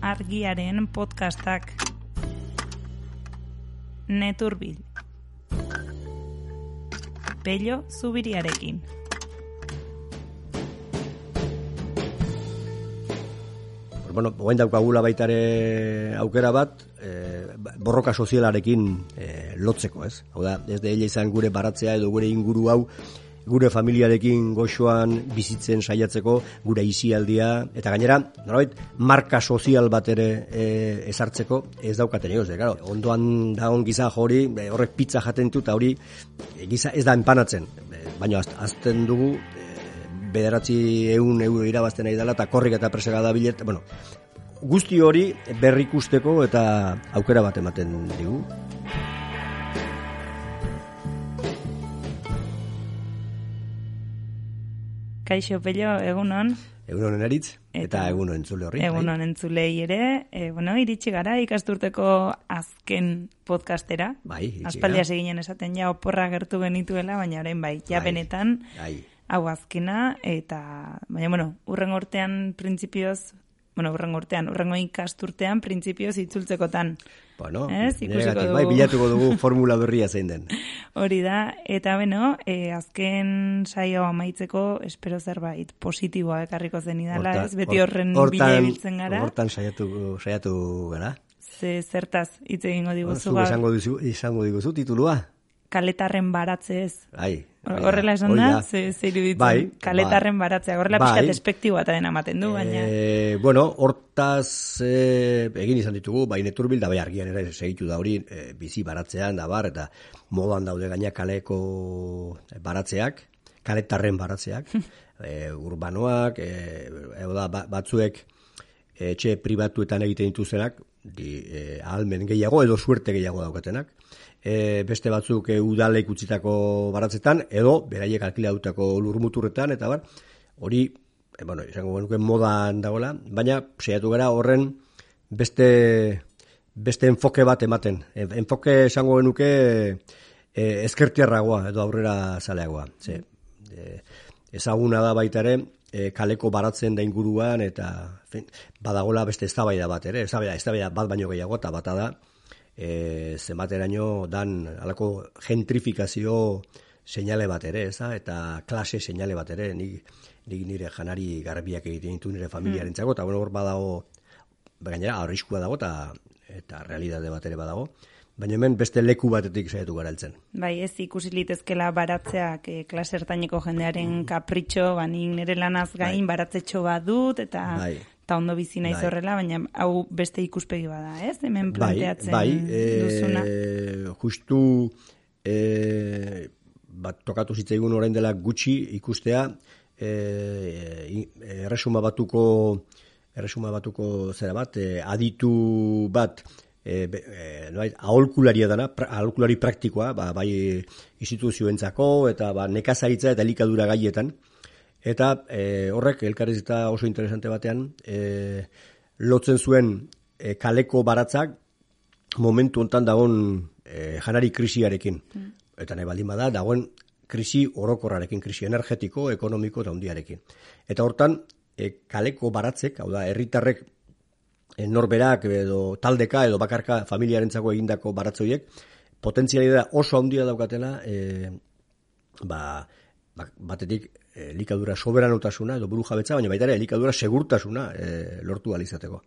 argiaren podcastak. Neturbil. Pello zubiriarekin. Bueno, oain daukagula baitare aukera bat, e, borroka sozialarekin e, lotzeko, ez? Hau da, ez da izan gure baratzea edo gure inguru hau, gure familiarekin goxoan bizitzen saiatzeko, gure izialdia, eta gainera, norabait, marka sozial bat ere e, ezartzeko, ez daukaten egoz, claro, ondoan dagoen giza hori, horrek pizza jaten dut, hori giza ez da enpanatzen, baina azten dugu, bederatzi eun euro irabazten nahi dela, eta korrik eta presega da bilet, bueno, guzti hori berrikusteko eta aukera bat ematen digu. Kaixo, Pello, egunon. Egunon eritz, eta, eta egunon entzule horri. Bai. Egunon entzulei ere, e, bueno, iritsi gara ikasturteko azken podcastera. Bai, iritsi Aspaldia seginen esaten ja oporra gertu genituela, baina orain bai, ja bai, benetan. Bai hau azkena, eta, baina, bueno, urren urtean printzipioz, bueno, urren urtean, urrengo ikasturtean printzipioz itzultzekotan. Bueno, ez, dugu. bai, bilatuko dugu formula berria zein den. Hori da, eta beno, e, azken saio amaitzeko, espero zerbait positiboa ekarriko zen idala, ez, beti horren bila ibiltzen gara. Hortan saiatu, saiatu gara. Ze, zertaz, hitz egingo diguzu. Ba, izango, dizu, izango diguzu titulua? Kaletarren baratze ez. Bai, Horrela esan da, ze, ze iruditzen, bai, kaletarren bai. baratzea. Horrela bai. pixkat espektiboa eta dena maten du, baina... E, bueno, hortaz e, egin izan ditugu, bai neturbil, da bai argian ere segitu da hori, e, bizi baratzean, da bar, eta modan daude gaina kaleko baratzeak, kaletarren baratzeak, e, urbanoak, e, da, ba, batzuek etxe pribatuetan egiten dituzenak, di, e, ahalmen gehiago edo suerte gehiago daukatenak, e, beste batzuk e, udalek utzitako baratzetan, edo beraiek alkila dutako lurmuturretan, eta bar, hori, e, bueno, izango genuke modan dagoela, baina seiatu gara horren beste, beste enfoke bat ematen. Enfoke esango genuke e, ezkertiarragoa edo aurrera zaleagoa. Ze, e, ezaguna da baita ere, e, kaleko baratzen da inguruan, eta fin, badagola beste eztabaida bat ere, eztabaida, eztabaida bat baino gehiago, eta bata da, e, zenbateraino dan alako gentrifikazio seinale bat ere, eza? eta klase seinale bat ere, nik, nik nire janari garbiak egiten ditu nire familiaren txako, eta bueno, hor badago, gainera, arriskua dago, eta, eta realidade bat ere badago, Baina hemen beste leku batetik saiatu garaltzen. Bai, ez ikusi litezkela baratzeak e, klase ertaineko jendearen mm. kapritxo, ba, nire lanaz gain bai. baratzetxo bat dut, eta bai eta ondo bizi naiz bai. horrela, baina hau beste ikuspegi bada, ez? Hemen bai, planteatzen bai, duzuna. E, justu e, bat tokatu zitzaigun orain dela gutxi ikustea e, erresuma batuko erresuma batuko zera bat, e, aditu bat e, e, no, aholkularia dana, pra, aholkulari praktikoa, ba, bai instituzioentzako eta ba, nekazaritza eta elikadura gaietan, Eta e, horrek elkarrizita oso interesante batean e, lotzen zuen e, kaleko baratzak momentu hontan dagoen e, janari krisiarekin. Mm. Eta nahi baldin bada dagoen krisi orokorrarekin, krisi energetiko, ekonomiko eta hundiarekin. Eta hortan e, kaleko baratzek, hau da, herritarrek norberak edo taldeka edo bakarka familiarentzako egindako baratzoiek, potentzialidad oso handia daukatela e, ba, ba, batetik elikadura soberanotasuna edo buru jabetza, baina baita ere elikadura segurtasuna e, lortu alizateko.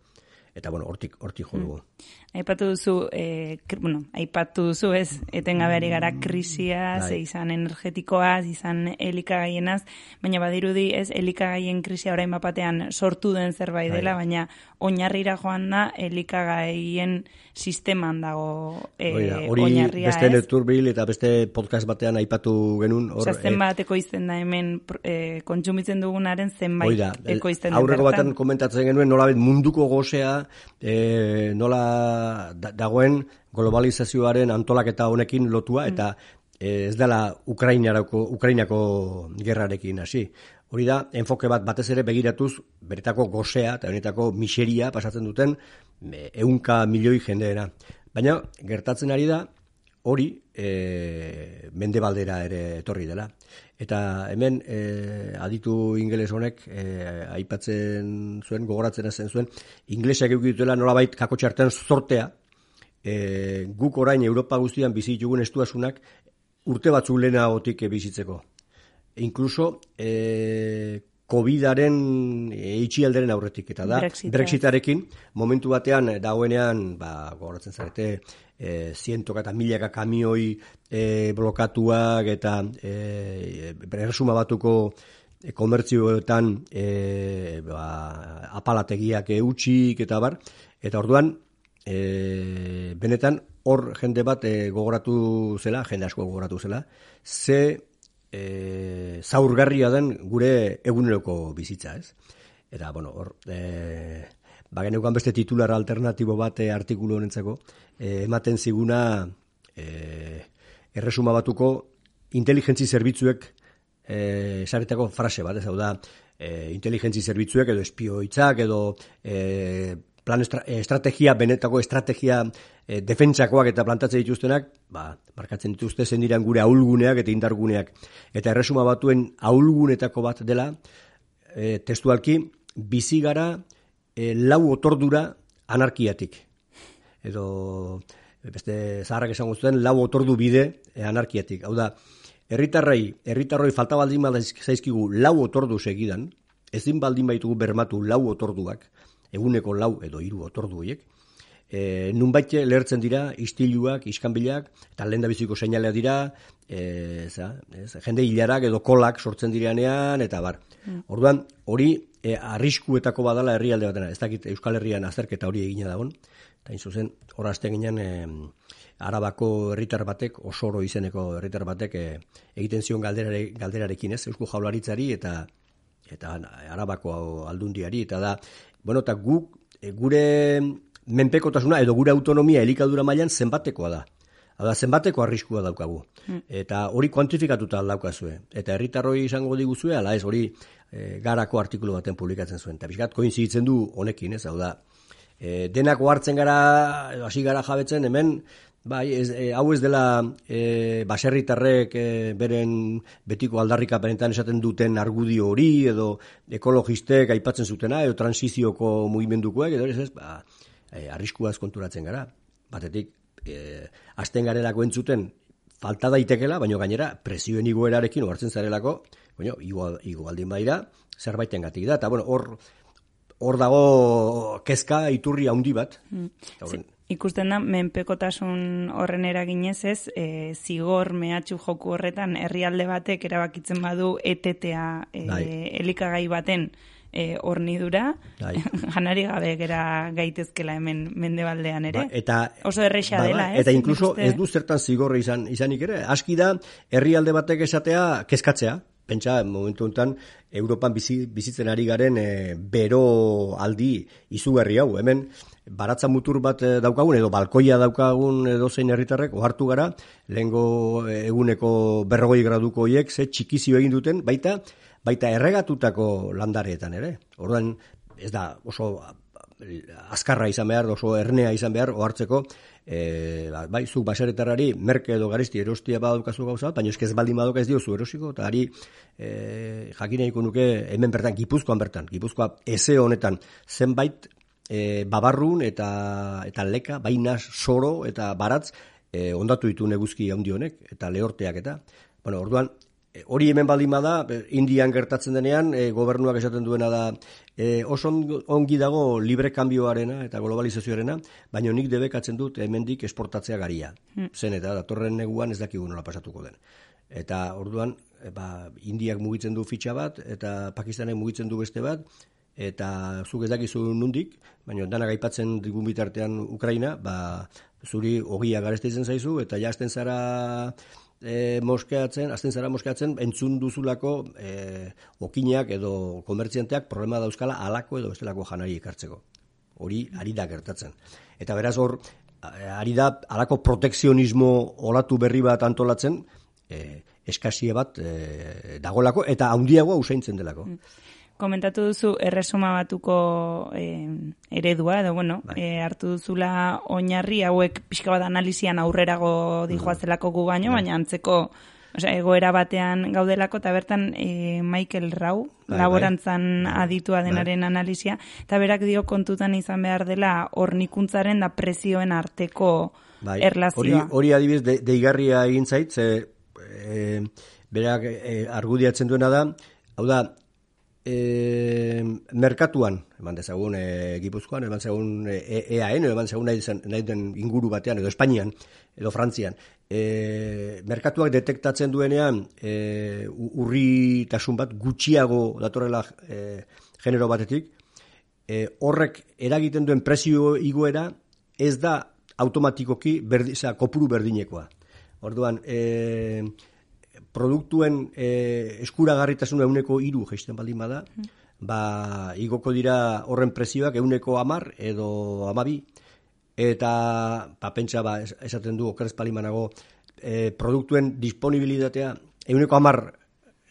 Eta bueno, hortik hortik jo dugu. Mm. Aipatu duzu, eh, bueno, aipatu duzu ez, etengabeari gara krisia, bai. ze izan energetikoaz, izan elikagaienaz, baina badirudi ez, elikagaien krisia orain bapatean sortu den zerbait bai. dela, baina oinarrira joan da elikagaien sisteman dago e, hori oinarria, beste neturbil eta beste podcast batean aipatu genuen hor Osa, zenbat e, ekoizten da hemen e, kontsumitzen dugunaren zenbait Oida, ekoizten aurreko batean komentatzen genuen nola munduko gozea e, nola dagoen globalizazioaren antolaketa honekin lotua mm. eta e, ez dela Ukrainarako Ukrainako gerrarekin hasi Hori da, enfoke bat batez ere begiratuz, beretako gozea eta honetako miseria pasatzen duten ehunka milioi jendeena. Baina, gertatzen ari da, hori e, mendebaldera ere etorri dela. Eta hemen e, aditu ingeles honek e, aipatzen zuen, gogoratzen zen zuen, inglesak eukituela nolabait kako txartan zortea, e, guk orain Europa guztian bizitugun estuasunak urte batzu lehenagotik bizitzeko. Inkluso e, COVID-aren eitxialderen aurretik, eta da, Brexitarekin, momentu batean, dagoenean, ba, gogoratzen zarete, e, zientok eta milaka kamioi e, blokatuak, eta e, resuma batuko e, komertzioetan e, ba, apalategiak eutxik, eta bar, eta orduan, e, benetan, hor jende bat e, gogoratu zela, jende asko gogoratu zela, ze e, zaurgarria den gure eguneroko bizitza, ez? Eta, bueno, hor, e, bageneukan beste titular alternatibo bat e, artikulu honentzako, e, ematen ziguna e, erresuma batuko inteligentzi zerbitzuek e, esaretako frase bat, ez hau da, e, inteligentzi zerbitzuek edo espioitzak edo e, plan estrategia, benetako estrategia e, defentsakoak eta plantatzen dituztenak, ba, markatzen dituzte zen diran gure aulguneak eta indarguneak. Eta erresuma batuen aulgunetako bat dela, e, testualki, bizi gara e, lau otordura anarkiatik. Edo, beste zaharrak esan guztuen, lau otordu bide e, anarkiatik. Hau da, herritarrei, herritarroi falta baldin zaizkigu lau otordu segidan, ezin baldin baitugu bermatu lau otorduak, eguneko lau edo hiru otordu horiek, e, nunbait lehertzen dira istiluak, iskanbilak, eta lehen biziko seinalea dira, e, za, ez, jende hilarak edo kolak sortzen direnean, eta bar. Mm. Orduan, hori e, arriskuetako badala herrialde batena, ez dakit Euskal Herrian azterketa hori egina dagoen, eta zuzen, horazte ginen, e, Arabako herritar batek, osoro izeneko herritar batek e, egiten zion galderare, galderarekin ez, Eusko Jaularitzari eta eta Arabako aldundiari, eta da, bueno, eta guk, e, gure menpekotasuna edo gure autonomia elikadura mailan zenbatekoa da. Hada zenbateko arriskua daukagu. Hmm. Eta hori kuantifikatuta daukazue. Eta herritarroi izango diguzue, ala ez hori e, garako artikulu baten publikatzen zuen. Eta bizkat koinziditzen du honekin, ez hau da. E, denako hartzen gara, hasi gara jabetzen, hemen, bai, ez, e, hau ez dela e, baserritarrek e, beren betiko aldarrika benetan esaten duten argudio hori, edo ekologistek aipatzen zutena, edo transizioko mugimendukoek, edo ez, ba, e, arriskuaz konturatzen gara. Batetik, e, azten garelako entzuten, falta daitekela, baina gainera, presioen igoerarekin ohartzen zarelako, baina, igual, igual din baira, zerbaiten gatik da. Eta, bueno, hor, hor dago kezka iturri handi bat. Mm. Ikusten da, menpekotasun horren eraginez ez, e, zigor mehatxu joku horretan, herrialde batek erabakitzen badu etetea e, bai. elikagai baten, e, hornidura, bai. janari gabe gera gaitezkela hemen mendebaldean ere. Ba, eta, Oso erreixa ba, dela, ez? Eta inkluso ez du zertan zigorre izan, izanik ere. Aski da, herrialde batek esatea, kezkatzea, pentsa, momentu honetan, Europan bizi, bizitzen ari garen e, bero aldi izugarri hau. Hemen, baratza mutur bat e, daukagun, edo balkoia daukagun edo zein herritarrek, ohartu gara, lehengo eguneko berrogoi graduko hiek, ze txikizio egin duten, baita, baita erregatutako landareetan ere. Orduan ez da oso azkarra izan behar, oso ernea izan behar, ohartzeko, e, bai, zuk basaretarrari, merke edo garisti erostia badukazu gauza, baina eski ez baldin badoka ez diozu erosiko, eta ari e, jakineiko nuke hemen bertan, gipuzkoan bertan, gipuzkoa eze honetan, zenbait e, babarrun eta eta leka, baina soro eta baratz, e, ondatu ditu neguzki handi honek, eta lehorteak eta, bueno, orduan, hori hemen baldin bada, Indian gertatzen denean, e, gobernuak esaten duena da, e, oso ongi dago libre kanbioarena eta globalizazioarena, baina nik debekatzen dut hemendik esportatzea garia. Hmm. Zen eta datorren neguan ez dakigu nola pasatuko den. Eta orduan, e, ba, Indiak mugitzen du fitxa bat, eta Pakistanek mugitzen du beste bat, eta zuk ez dakizu nundik, baina dana gaipatzen digun bitartean Ukraina, ba, zuri ogia garestetzen zaizu, eta jazten zara e, moskeatzen, azten zara moskeatzen, entzun duzulako e, okineak edo komertzienteak problema dauzkala alako edo bestelako janari ekartzeko. Hori ari da gertatzen. Eta beraz hor, ari da alako protekzionismo olatu berri bat antolatzen, e, eskasie bat e, dagolako eta handiagoa usaintzen delako. Mm komentatu duzu erresuma batuko e, eredua, edo bueno, bai. e, hartu duzula oinarri hauek pixka bat analizian aurrerago dijoazelako gu baino, bai. baina antzeko Osea, egoera batean gaudelako, eta bertan e, Michael Rau, bai, laborantzan bai. aditua denaren bai. analizia, eta berak dio kontutan izan behar dela hornikuntzaren da prezioen arteko bai. erlazioa. Hori, hori adibiz, de, deigarria egin zait, ze, e, berak e, argudiatzen duena da, hau da, e, merkatuan, eman dezagun e, Gipuzkoan, eman dezagun e, EAN, eman dezagun nahi, nahi den inguru batean, edo Espainian, edo Frantzian, e, merkatuak detektatzen duenean e, urri tasun bat gutxiago datorrela e, genero batetik, e, horrek eragiten duen presio igoera ez da automatikoki berdi, kopuru berdinekoa. Orduan, e, produktuen e, eskuragarritasuna euneko iru geisten baldin bada, mm. ba, igoko dira horren prezioak euneko amar edo amabi, eta ba, pentsa ba, esaten du okerrez palimanago e, produktuen disponibilitatea euneko amar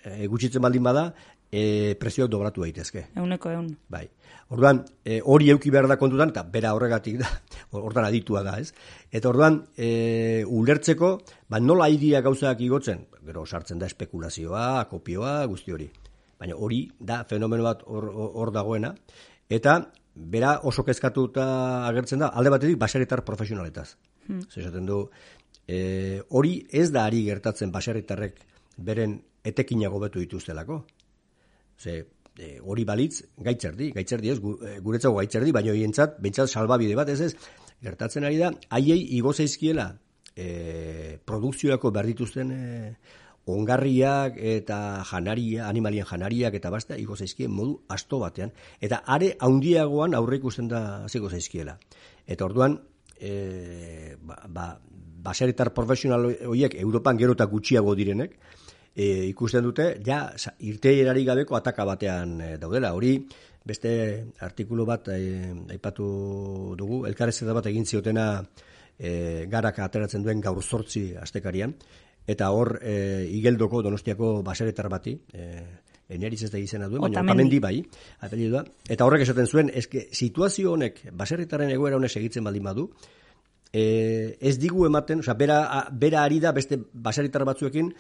e, gutxitzen baldin bada, e, prezioak dobratu daitezke. Euneko eun. Bai. Orduan, e, hori euki behar da kontutan, eta bera horregatik da, ordan aditua da, ez? Eta orduan, e, ulertzeko, ba, nola idia gauzak igotzen? Gero, sartzen da espekulazioa, kopioa, guzti hori. Baina hori da fenomeno bat hor dagoena. Eta, bera oso kezkatuta agertzen da, alde batetik, baseretar profesionaletaz. Hmm. Zesaten du, e, hori ez da ari gertatzen baseretarrek beren etekinago betu dituztelako. Ze, e, hori balitz, gaitzerdi, gaitzerdi ez, e, guretzago gaitzerdi, baina hientzat, bentsat salbabide bat, ez ez, gertatzen ari da, haiei igo zaizkiela e, produkzioako behar dituzten e, ongarriak eta janaria, animalien janariak eta basta, igo zaizkien modu asto batean, eta are haundiagoan aurre ikusten da ziko zaizkiela. Eta orduan, e, ba, ba, baseretar profesional horiek Europan gero eta gutxiago direnek, e, ikusten dute, ja, irteierari gabeko ataka batean e, daudela. Hori, beste artikulu bat e, aipatu dugu, elkarrezeta bat egin ziotena e, garak ateratzen duen gaur zortzi astekarian, eta hor e, igeldoko donostiako baseretar bati, e, eneriz ez da izena duen, baina otamendi. Bai, da, eta horrek esaten zuen, eske situazio honek, baseretaren egoera honek segitzen baldin badu, e, ez digu ematen, oza, bera, bera ari da beste baseretar batzuekin,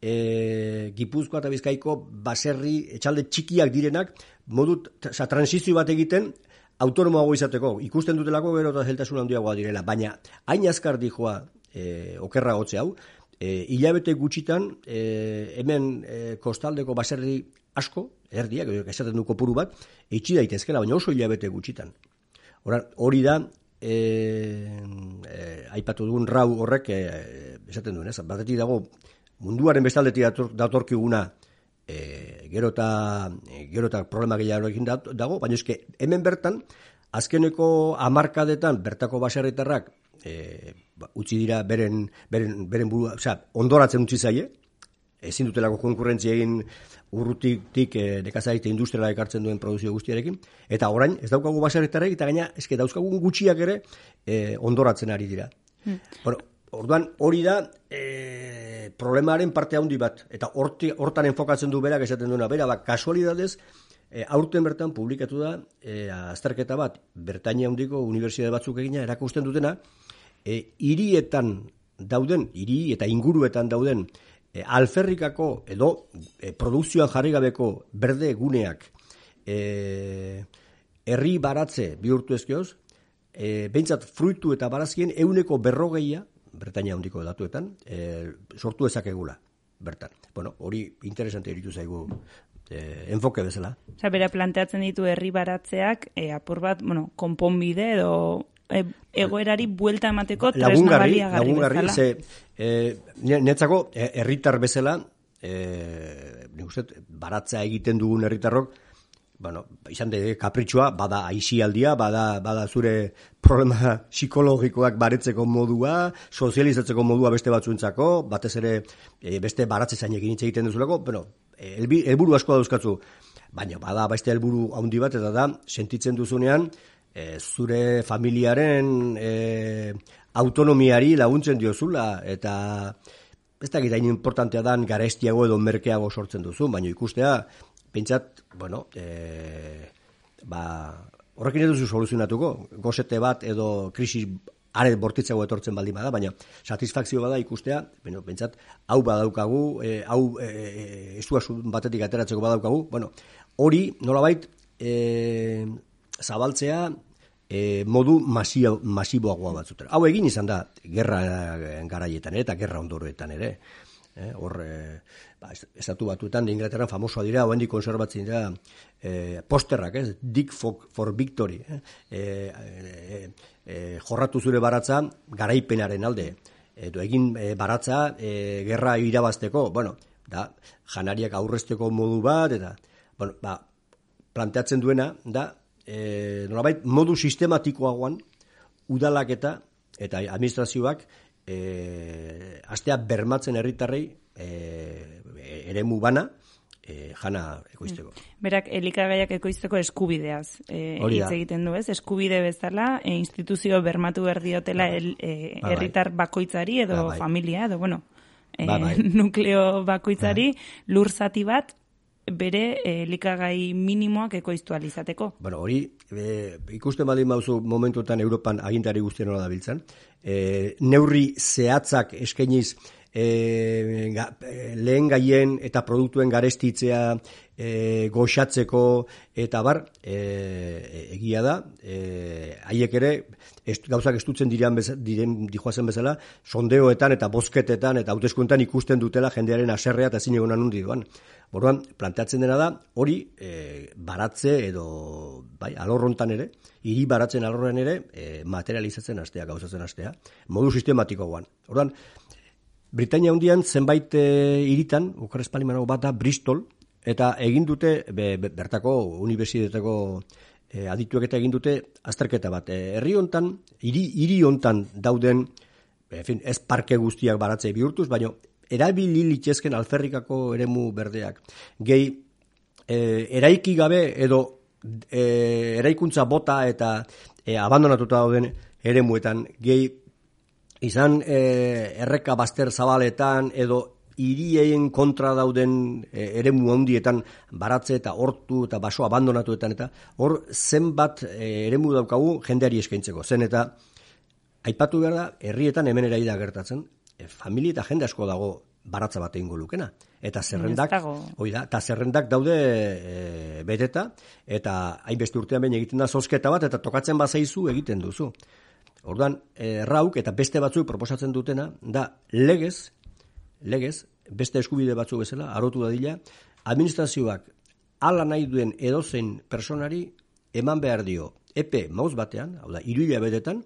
e, Gipuzkoa eta Bizkaiko baserri etxalde txikiak direnak modu sa, transizio bat egiten autonomoago izateko. Ikusten dutelako gero eta zeltasun handiagoa direla, baina hain azkar dijoa e, okerra hotze hau, e, hilabete gutxitan e, hemen e, kostaldeko baserri asko, erdiak, esaten du kopuru bat, itxi daitezkela, baina oso hilabete gutxitan. hori da, e, e, aipatu dugun rau horrek e, esaten duen, ez? Batetik dago munduaren bestaldetik datorkiguna e, gero eta e, gero eta problema gehiago egin dago, baina eske hemen bertan azkeneko hamarkadetan bertako baserritarrak e, ba, utzi dira beren, beren, beren burua, oza, ondoratzen utzi zaie, ezin dutelako konkurrentzia egin urrutik e, nekazaritza industriala ekartzen duen produzio guztiarekin, eta orain ez daukagu baserritarrek, eta gaina eske dauzkagun gutxiak ere e, ondoratzen ari dira. Hmm. Bueno, orduan hori da e, problemaren parte handi bat. Eta horti, hortan enfokatzen du berak esaten duena. Bera ba kasualidadez e, aurten bertan publikatu da e, azterketa bat. Bertainia handiko unibertsitate batzuk egina erakusten dutena e, hirietan dauden hiri eta inguruetan dauden e, alferrikako edo e, produkzioan jarri gabeko berde guneak e, herri baratze bihurtu ezkioz, e, behintzat fruitu eta barazkien euneko berrogeia Bretaña handiko datuetan, e, sortu ezakegula, bertan. Bueno, hori interesante iritu zaigu e, enfoke bezala. Osa, bera planteatzen ditu herri baratzeak, e, apur bat, bueno, konponbide edo e, egoerari buelta emateko tresna baliagarri lagungarri, ze, e, netzako, herritar bezala, e, baratzea egiten dugun herritarrok, bueno, izan de kapritxoa, bada aizialdia, bada, bada zure problema psikologikoak baretzeko modua, sozializatzeko modua beste batzuentzako, batez ere e, beste baratze zain egin egiten duzulako, bueno, helburu asko dauzkatzu, baina bada beste helburu handi bat, eta da, sentitzen duzunean, e, zure familiaren e, autonomiari laguntzen diozula, eta ez da gitain importantea dan garestiago edo merkeago sortzen duzu, baina ikustea, pentsat, bueno, e, ba, horrekin edo zu soluzionatuko, gozete bat edo krisis are bortitzago etortzen baldin bada, baina satisfakzio bada ikustea, bueno, pentsat, hau badaukagu, e, hau e, e, batetik ateratzeko badaukagu, bueno, hori nolabait e, zabaltzea e, modu masio, masiboagoa batzutera. Hau egin izan da, gerra garaietan ere, eta gerra ondoroetan ere. Eh, hor, eh, ba, estatu batuetan, Inglaterran famosoa dira, hoendik konserbatzen dira, eh, posterrak, ez, Dick for, for Victory, eh, eh, eh, eh, jorratu zure baratza garaipenaren alde, edo egin eh, baratza eh, gerra irabazteko, bueno, da, janariak aurrezteko modu bat, eta, bueno, ba, planteatzen duena, da, eh, nolabait, modu sistematikoagoan, udalak eta, eta administrazioak, e, astea bermatzen herritarrei e, eremu bana e, jana ekoizteko. Mm. Berak elikagaiak ekoizteko eskubideaz e, hitz egiten du, ez? Eskubide bezala e, instituzio bermatu berdiotela bai. e, bai. herritar bakoitzari edo ba, bai. familia edo bueno, e, ba, nukleo bakoitzari lur zati bat bere elikagai minimoak ekoiztu alizateko. Bueno, hori e, ikusten baldin bauzu momentuetan Europan agintari guztien hori da biltzen. E, neurri zehatzak eskainiz e, ga, lehen gaien eta produktuen garestitzea e, goxatzeko eta bar e, egia da e, haiek ere est, gauzak estutzen diren, diren dijoazen bezala sondeoetan eta bosketetan eta hauteskuntan ikusten dutela jendearen aserrea eta zine egonan hundi duan. Boruan, planteatzen dena da, hori e, baratze edo bai, alorrontan ere, hiri baratzen alorren ere, e, materializatzen astea, gauzatzen astea, modu sistematiko guan. Orduan, Britania hundian zenbait e, iritan, Ukarrez bat da Bristol, eta egin dute, be, bertako, universitetako e, adituak eta egin dute, azterketa bat. Herri hontan, hiri, hiri hontan dauden, en fin, ez parke guztiak baratzei bihurtuz, baina erabili litzezken alferrikako eremu berdeak. Gehi, e, eraiki gabe edo e, eraikuntza bota eta e, abandonatuta dauden eremuetan, gehi, izan e, erreka baster zabaletan edo hirieien kontra dauden e, eremu handietan baratze eta hortu eta baso abandonatuetan eta hor zenbat e, eremu daukagu jendeari eskaintzeko. Zen eta aipatu behar da, herrietan hemen eraida gertatzen, familia eta jende asko dago baratza bat egingo lukena. Eta zerrendak, hoi da, eta zerrendak daude e, beteta, eta hainbeste urtean behin egiten da zozketa bat, eta tokatzen bazaizu egiten duzu. Orduan, errauk eta beste batzuk proposatzen dutena, da legez, legez, beste eskubide batzu bezala, arotu dadila, administrazioak ala nahi duen edozein personari eman behar dio epe mauz batean, hau da, iruila bedetan,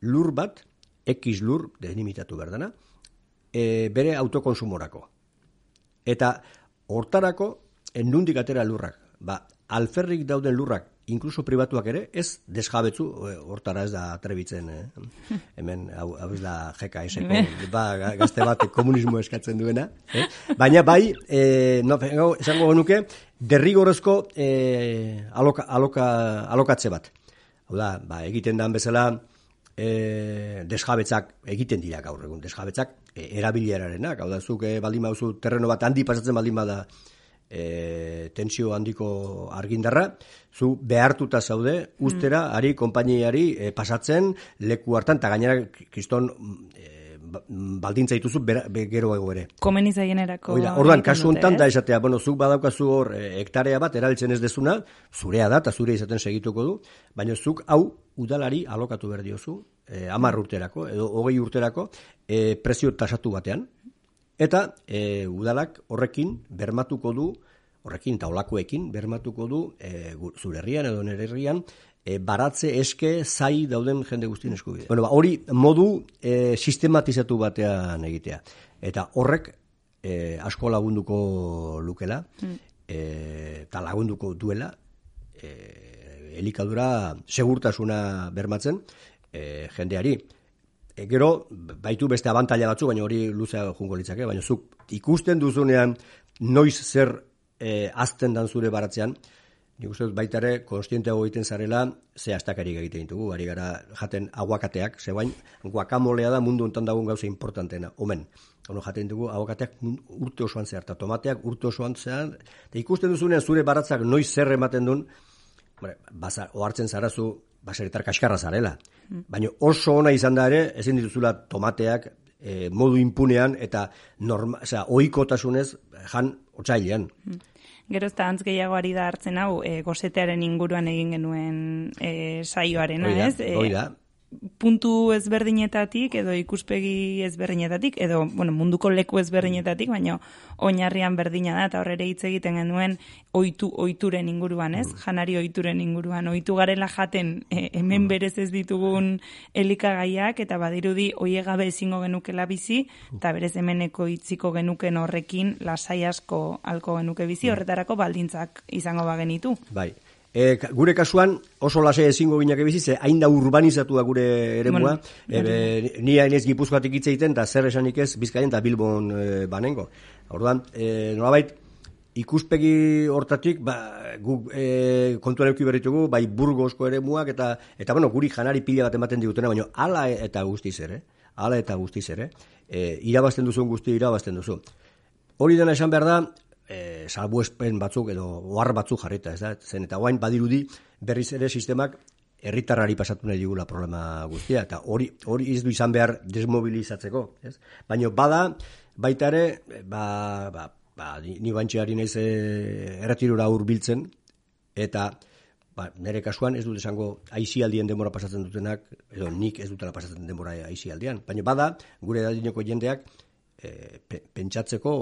lur bat, ekiz lur, denimitatu behar dana, e, bere autokonsumorako. Eta hortarako, nundik atera lurrak. Ba, alferrik dauden lurrak inkluso pribatuak ere, ez desjabetzu, eh, hortara ez da trebitzen, eh? hemen, hau, hau ez da jeka eseko, ba, gazte bat komunismo eskatzen duena, eh? baina bai, eh, no, esango genuke, derrigorezko eh, aloka, aloka, alokatze bat. Hau da, ba, egiten dan bezala, eh, desjabetzak egiten dira gaur egun, desjabetzak eh, erabiliararenak, hau da, zuk eh, baldin bauzu terreno bat handi pasatzen baldin bada, e, tensio handiko argindarra, zu behartuta zaude, ustera, mm. ari, konpainiari e, pasatzen, leku hartan, eta gainera, kriston, e, baldintza dituzu gero ere. Komeni zaienerako. orduan, kasu hontan da esatea, bueno, zuk badaukazu hor e, hektarea bat erabiltzen ez dezuna, zurea da, eta zure izaten segituko du, baina zuk hau udalari alokatu behar diozu, e, amar urterako, edo hogei urterako, e, prezio tasatu batean, Eta e, udalak horrekin bermatuko du, horrekin eta olakoekin bermatuko du e, zure herrian edo nere herrian, e, baratze eske zai dauden jende guztien eskubide. Bueno, ba, hori modu e, sistematizatu batean egitea. Eta horrek e, asko lagunduko lukela, mm. eta lagunduko duela, e, elikadura segurtasuna bermatzen e, jendeari. E, gero, baitu beste abantaila batzu, baina hori luzea jungo litzake, baina zuk ikusten duzunean noiz zer e, azten dan zure baratzean, nik uste dut baita ere, konstienteago egiten zarela, ze astakari egiten ditugu, ari gara jaten aguakateak, ze bain, guakamolea da mundu ontan dagoen gauza importantena, omen. Ono jaten dugu aguakateak urte osoan zehar, eta tomateak urte osoan zehar, eta ikusten duzunean zure baratzak noiz zer ematen duen, baza, ohartzen zarazu, baseretar kaskarra zarela. Baina oso ona izan da ere, ezin dituzula tomateak e, modu impunean eta norma, o sea, oikotasunez jan otsailean. Gero ez da antz gehiago ari da hartzen hau, e, gozetearen inguruan egin genuen e, saioarena, ez? Oida, puntu ezberdinetatik edo ikuspegi ezberdinetatik edo bueno, munduko leku ezberdinetatik, baina oinarrian berdina da eta horrere hitz egiten genuen ohitu ohituren inguruan, ez? Mm. Janari ohituren inguruan, ohitu garela jaten e, hemen mm. berez ez ditugun elikagaiak eta badirudi hoie gabe ezingo genukela bizi eta berez hemeneko hitziko genuken horrekin lasai asko alko genuke bizi, horretarako baldintzak izango bagenitu. Bai. E, gure kasuan oso lase ezingo ginak ebizi, ze hain da urbanizatu da gure eremua. Bueno, e, ni hain ez gipuzkoatik hitz egiten, eta zer esanik ez bizkaien eta bilbon e, banengo. Orduan, e, nolabait, ikuspegi hortatik, ba, gu, e, kontuan euki berritugu, bai burgozko ere muak, eta, eta bueno, guri janari pila bat ematen digutena, baina ala eta guztiz ere, ala eta guztiz ere, e, irabazten duzu guzti irabazten duzu. Hori dena esan behar da, e, salbuespen batzuk edo ohar batzuk jarrita, ez da? Zen eta orain badirudi berriz ere sistemak herritarrari pasatu nahi digula problema guztia eta hori hori ez du izan behar desmobilizatzeko, ez? Baina bada baita ere ba ba ba ni bantxeari naiz eh erretirura hurbiltzen eta ba, nire kasuan ez dut esango aizialdien denbora pasatzen dutenak, edo nik ez dutela pasatzen denbora aizialdian. Baina bada, gure edadineko jendeak, e, pentsatzeko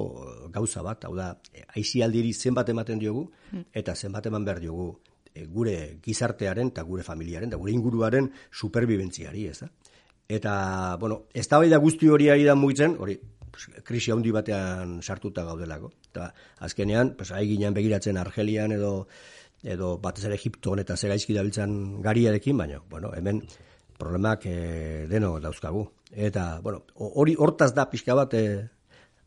gauza bat, hau da, aizialdiri zenbat ematen diogu, hmm. eta zenbat eman behar diogu e, gure gizartearen eta gure familiaren, eta gure inguruaren superbibentziari, ez da? Eta, bueno, ez da da guzti hori ari da mugitzen, hori, krisi handi batean sartuta gaudelako. Eta azkenean, pues, ginean begiratzen Argelian edo edo batez ere Egipton eta gaizki dabiltzan gariarekin, baina, bueno, hemen problemak e, deno dauzkagu. Eta, bueno, hori hortaz da pixka bat, e,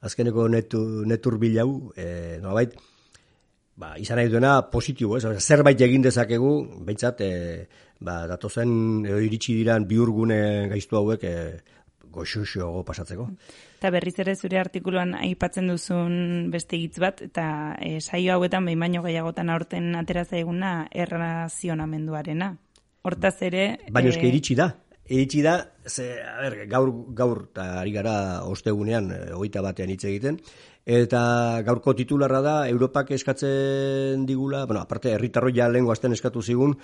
azkeneko netu, netur bilau, e, nolabait, ba, izan nahi duena positibo, ez? zerbait egin dezakegu, behintzat, e, ba, datozen edo iritsi diran biurgune gaiztu hauek e, goxuxo pasatzeko. Eta berriz ere zure artikuluan aipatzen duzun beste hitz bat, eta e, saio hauetan behin baino gehiagotan aurten atera zaiguna errazionamenduarena. Hortaz ere... Baina eske iritsi da. Iritsi da, ze, a ber, gaur, gaur, eta ari gara ostegunean, eh, hogeita batean hitz egiten, eta gaurko titularra da, Europak eskatzen digula, bueno, aparte, herritarro ja lehen eskatu zigun,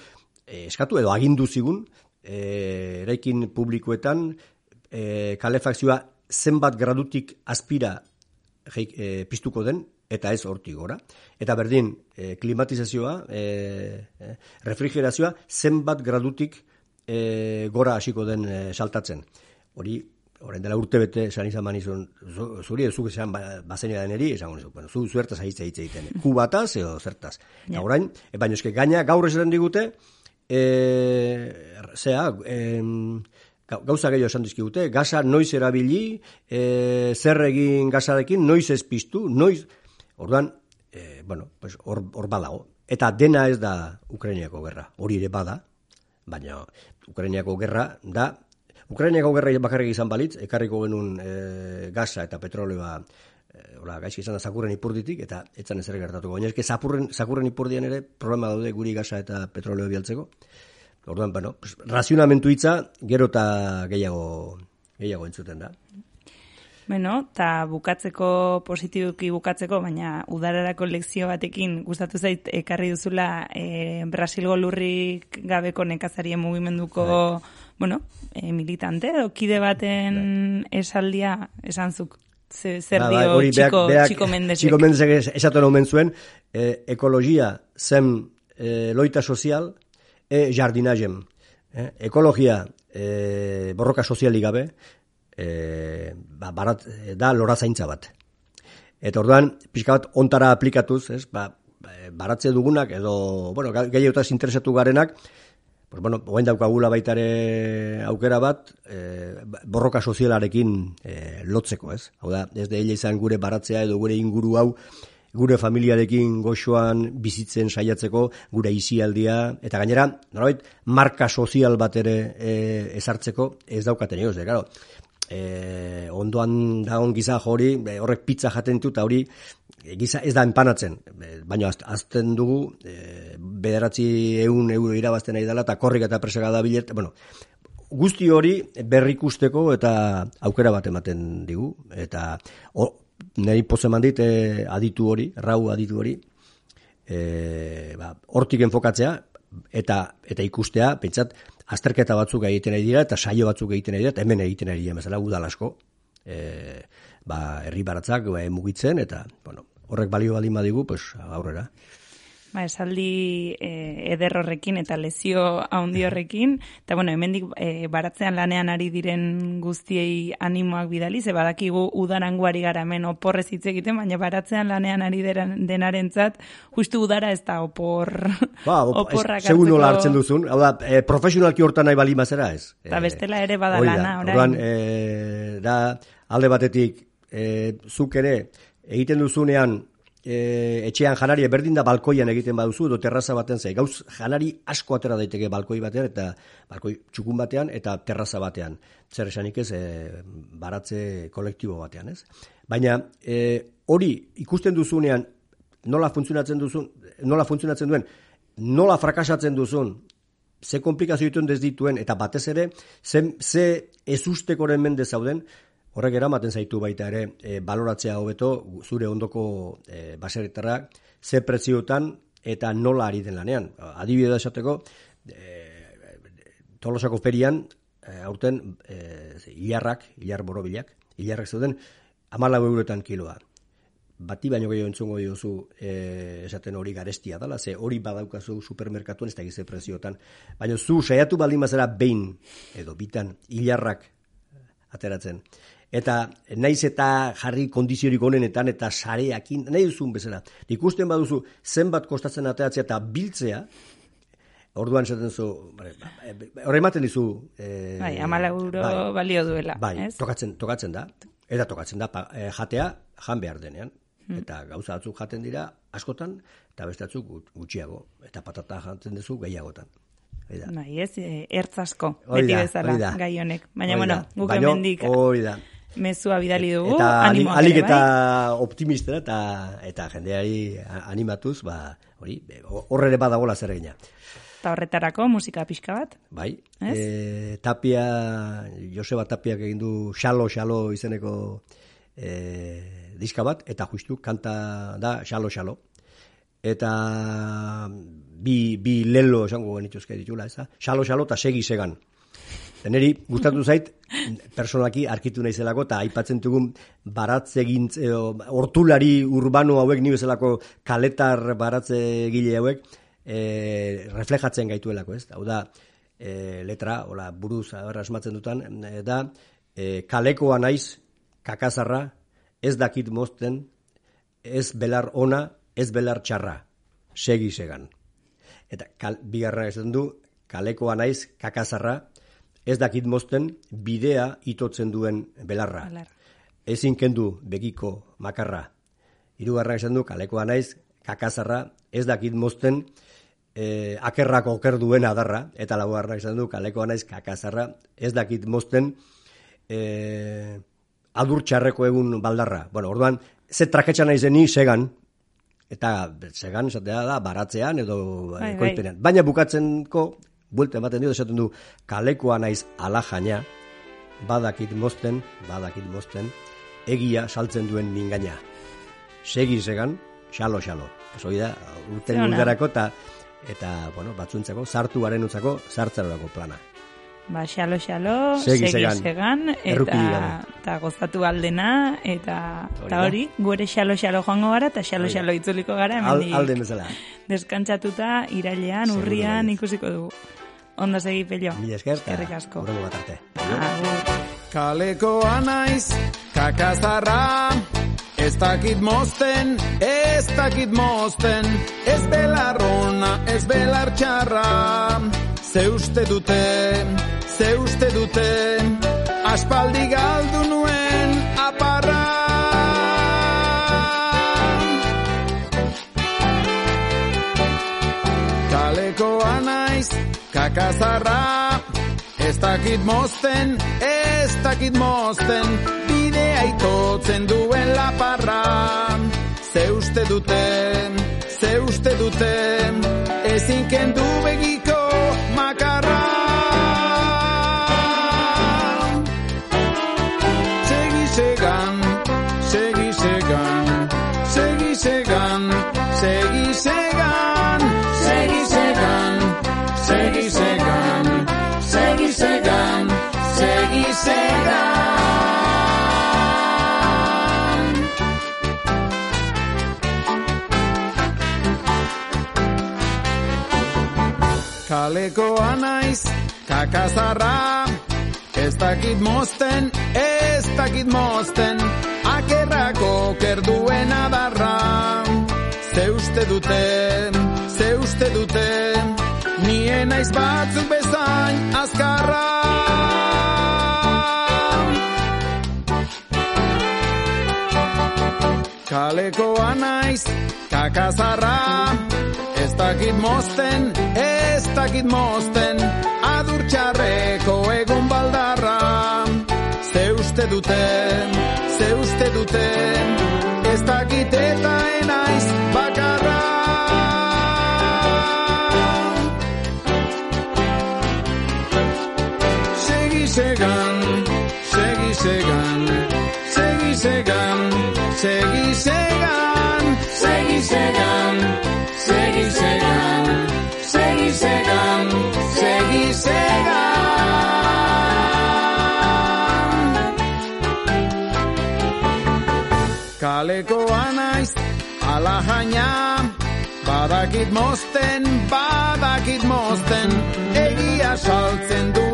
eh, eskatu edo agindu zigun, e, eraikin publikoetan, e, kalefakzioa zenbat gradutik aspira e, piztuko den, eta ez hortik gora. Eta berdin, e, klimatizazioa, e, refrigerazioa, zenbat gradutik e, gora hasiko den e, saltatzen. Hori, orain dela urte bete, esan izan manizun, zuri zuk esan ba, bazenia deneri, esan bueno, zu zuertaz hitz egiten. Kubataz edo zertaz. Ja. orain, e, baina eske gaina gaur esaten digute, e, zea, e, gauza gehiago esan dizkigute, gaza noiz erabili, e, zer egin gazarekin, noiz ez piztu, noiz, orduan, e, bueno, pues hor, hor badago. Eta dena ez da Ukrainiako gerra, hori ere bada, baina Ukrainiako gerra da Ukrainiako gerra bakarrik izan balitz, ekarriko genuen e, gaza eta petroleoa e, hola, gaizki izan da zakurren ipurditik, eta etzan ezer gertatuko. Baina eske zakurren, zakurren ipurdian ere problema daude guri gaza eta petroleo bialtzeko. Orduan, bueno, pues, razionamentu hitza gero eta gehiago, gehiago entzuten da. Bueno, eta bukatzeko, positibuki bukatzeko, baina udararako lekzio batekin gustatu zait ekarri duzula e, Brasilgo lurrik gabeko nekazarien mugimenduko, bai. bueno, e, militante, edo kide baten bai. esaldia esanzuk. Zer ba, dio ba, txiko, beak, txiko mendezek. Txiko mendezek esatu nomen zuen, e, ekologia zen e, loita sozial, e jardinagem. E, ekologia e, borroka sozialik gabe, e, ba, barat, da lorazaintza bat. Eta orduan, pixka bat ontara aplikatuz, ez, ba, baratze dugunak, edo, bueno, gehiagotaz interesatu garenak, pues, bueno, oen daukagula baitare aukera bat, e, borroka sozialarekin e, lotzeko, ez? Hau da, ez da izan gure baratzea edo gure inguru hau gure familiarekin goxoan bizitzen saiatzeko, gure izialdia, eta gainera, norabait, marka sozial bat ere e, ezartzeko, ez daukaten egoz, claro, e, ondoan dagoen giza hori, horrek pizza jaten dut, hori giza ez da enpanatzen, baina azten dugu, e, bederatzi eun euro irabazten nahi dela, eta korrik eta presega da bilet, bueno, guzti hori berrikusteko eta aukera bat ematen digu, eta o, nahi pozeman dit e, aditu hori, rau aditu hori, e, ba, hortik enfokatzea, eta eta ikustea, pentsat, azterketa batzuk egiten ari dira eta saio batzuk egiten ari dira eta hemen egiten ari dira mesela udal asko. E, ba herri baratzak ba, mugitzen eta bueno horrek balio baldin badigu pues aurrera ba, esaldi e, eder horrekin eta lezio haundi horrekin, eta bueno, hemendik e, baratzean lanean ari diren guztiei animoak bidali, ze badakigu udaranguari gara hemen oporrez hitz egiten, baina baratzean lanean ari denaren zat, justu udara ez da opor, ba, op, oporrak hartzeko. Segun nola hartzen duzun, hau da, e, profesionalki hortan nahi bali mazera ez. Eta bestela ere bada lana, orain. e, da, alde batetik, e, zuk ere, egiten duzunean, e, etxean janari berdin da balkoian egiten baduzu edo terraza batean zai. Gauz janari asko atera daiteke balkoi batean eta balkoi txukun batean eta terraza batean. Zer esanik ez e, baratze kolektibo batean, ez? Baina e, hori ikusten duzunean nola funtzionatzen duzun, nola funtzionatzen duen, nola frakasatzen duzun, ze komplikazio dituen dituen eta batez ere, ze, ze ezustekoren mende zauden, Horrek eramaten zaitu baita ere, e, baloratzea hobeto zure ondoko e, baseretarrak, ze preziotan eta nola ari den lanean. Adibide da esateko, e, tolosako ferian, e, aurten, e, ilarrak, ilar borobilak, ilarrak zeuden, amala eurotan kiloa. Bati baino gehiago entzungo diozu e, esaten hori garestia dela, ze hori badaukazu supermerkatuan ez da gize preziotan. Baina zu saiatu baldin mazera behin, edo bitan, ilarrak ateratzen eta naiz eta jarri kondiziorik honenetan eta sareakin, nahi duzun bezala. Ikusten baduzu zenbat kostatzen ateatzea eta biltzea, orduan esaten zu, horre ematen dizu... E, bai, amala euro bai, balio duela. Bai, ez? Tokatzen, tokatzen da, eta tokatzen da, e, jatea jan behar denean. Hmm. Eta gauza batzuk jaten dira askotan, eta beste batzuk gutxiago. Eta patata jaten duzu gehiagotan. Bai, ez, e, ertzasko, beti bezala, gai honek. Baina, bueno, guk emendik... Oida, mezua bidali dugu. Eta alik eta bai? optimistera eta eta jendeari animatuz, ba, hori, horre ere badagola zer egina. Eta horretarako musika pixka bat? Bai, e, Tapia, Joseba Tapiak egin du xalo, xalo izeneko e, diska bat, eta justu kanta da xalo, xalo. Eta bi, bi lelo esango genituzke ditula, ez da? Xalo, xalo eta segi segan. Neri gustatu zait personalaki arkitu naizelako eta aipatzen dugun baratze edo hortulari urbano hauek ni bezalako kaletar baratze gile hauek e, reflejatzen gaituelako, ez? Hau da, e, letra, hola, buruz asmatzen dutan, e, da, e, kalekoa naiz, kakazarra, ez dakit mozten, ez belar ona, ez belar txarra, segi segan. Eta kal, bigarra esan du, kalekoa naiz, kakazarra, ez dakit mozten bidea itotzen duen belarra. Belar. Ezin kendu begiko makarra. Hirugarra esan du kalekoa naiz kakazarra ez dakit mozten e, akerrako oker duen adarra eta laugarra esan du kalekoa naiz kakazarra ez dakit mozten e, adur txarreko egun baldarra. Bueno, orduan, ze traketxa naizeni segan, eta segan esatea da baratzean edo bai, bai. Baina bukatzenko buelta ematen dio, esaten du, kalekoa naiz ala jaina, badakit mozten, badakit mozten, egia saltzen duen mingaina. Segi segan, xalo, xalo. Ez hori da, urten mundarako eta, eta, bueno, batzuntzako, sartu garen utzako, sartzarorako plana. Ba, xalo, xalo, segi, segan, eta, eta gozatu aldena, eta, eta hori, gure xalo, xalo joango gara, eta xalo, xalo itzuliko gara, hemen Al, alde bezala. Deskantzatuta, irailean, urrian, ikusiko dugu. Onda segi pello. Mila esker. Eskerrik asko. Horrengo bat arte. Kaleko anaiz, kakazarra, ez dakit mozten, ez dakit mozten, ez belarrona, ez belar txarra, ze uste dute, ze uste dute, aspaldi galdu nuen kakazarra Ez dakit mozten, ez dakit mozten Bidea itotzen duen laparra Ze uste duten, ze uste duten Ezin kendu begiko Kalekoa naiz, kakazarra. Ez dakit mozten, ez dakit mozten Akerrako kerduen adarra. Ze uste dute, ze uste dute Nien naiz batzuk bezain azkarra. Kalekoa naiz, kakazarra dakit mozten, ez dakit mozten Adur txarreko egun baldarra. Ze uste duten, ze uste duten Ez dakit eta enaiz bakarra. Segi segan, segi segan Segi segan, segi segan naiz, ala jaina Badakit mozten, badakit mozten Egia saltzen duen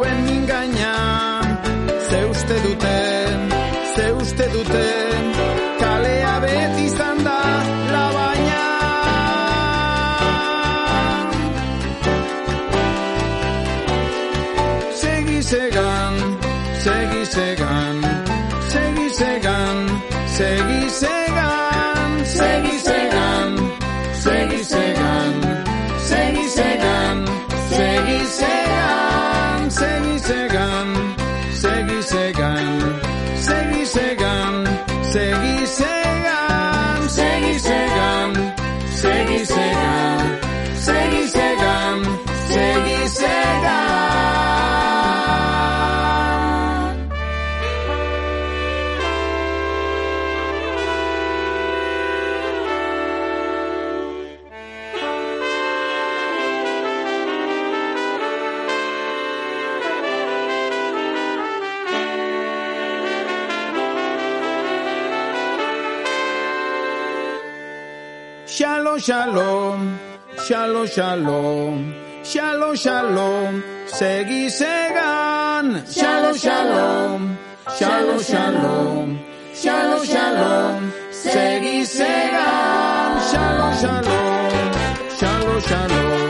Shalom, shalom, shalom, shalom, shalom, segi segan. Shalom, shalom, shalom, shalom, shalom, shalom, segi segan. Shalom, shalom, shalom, shalom,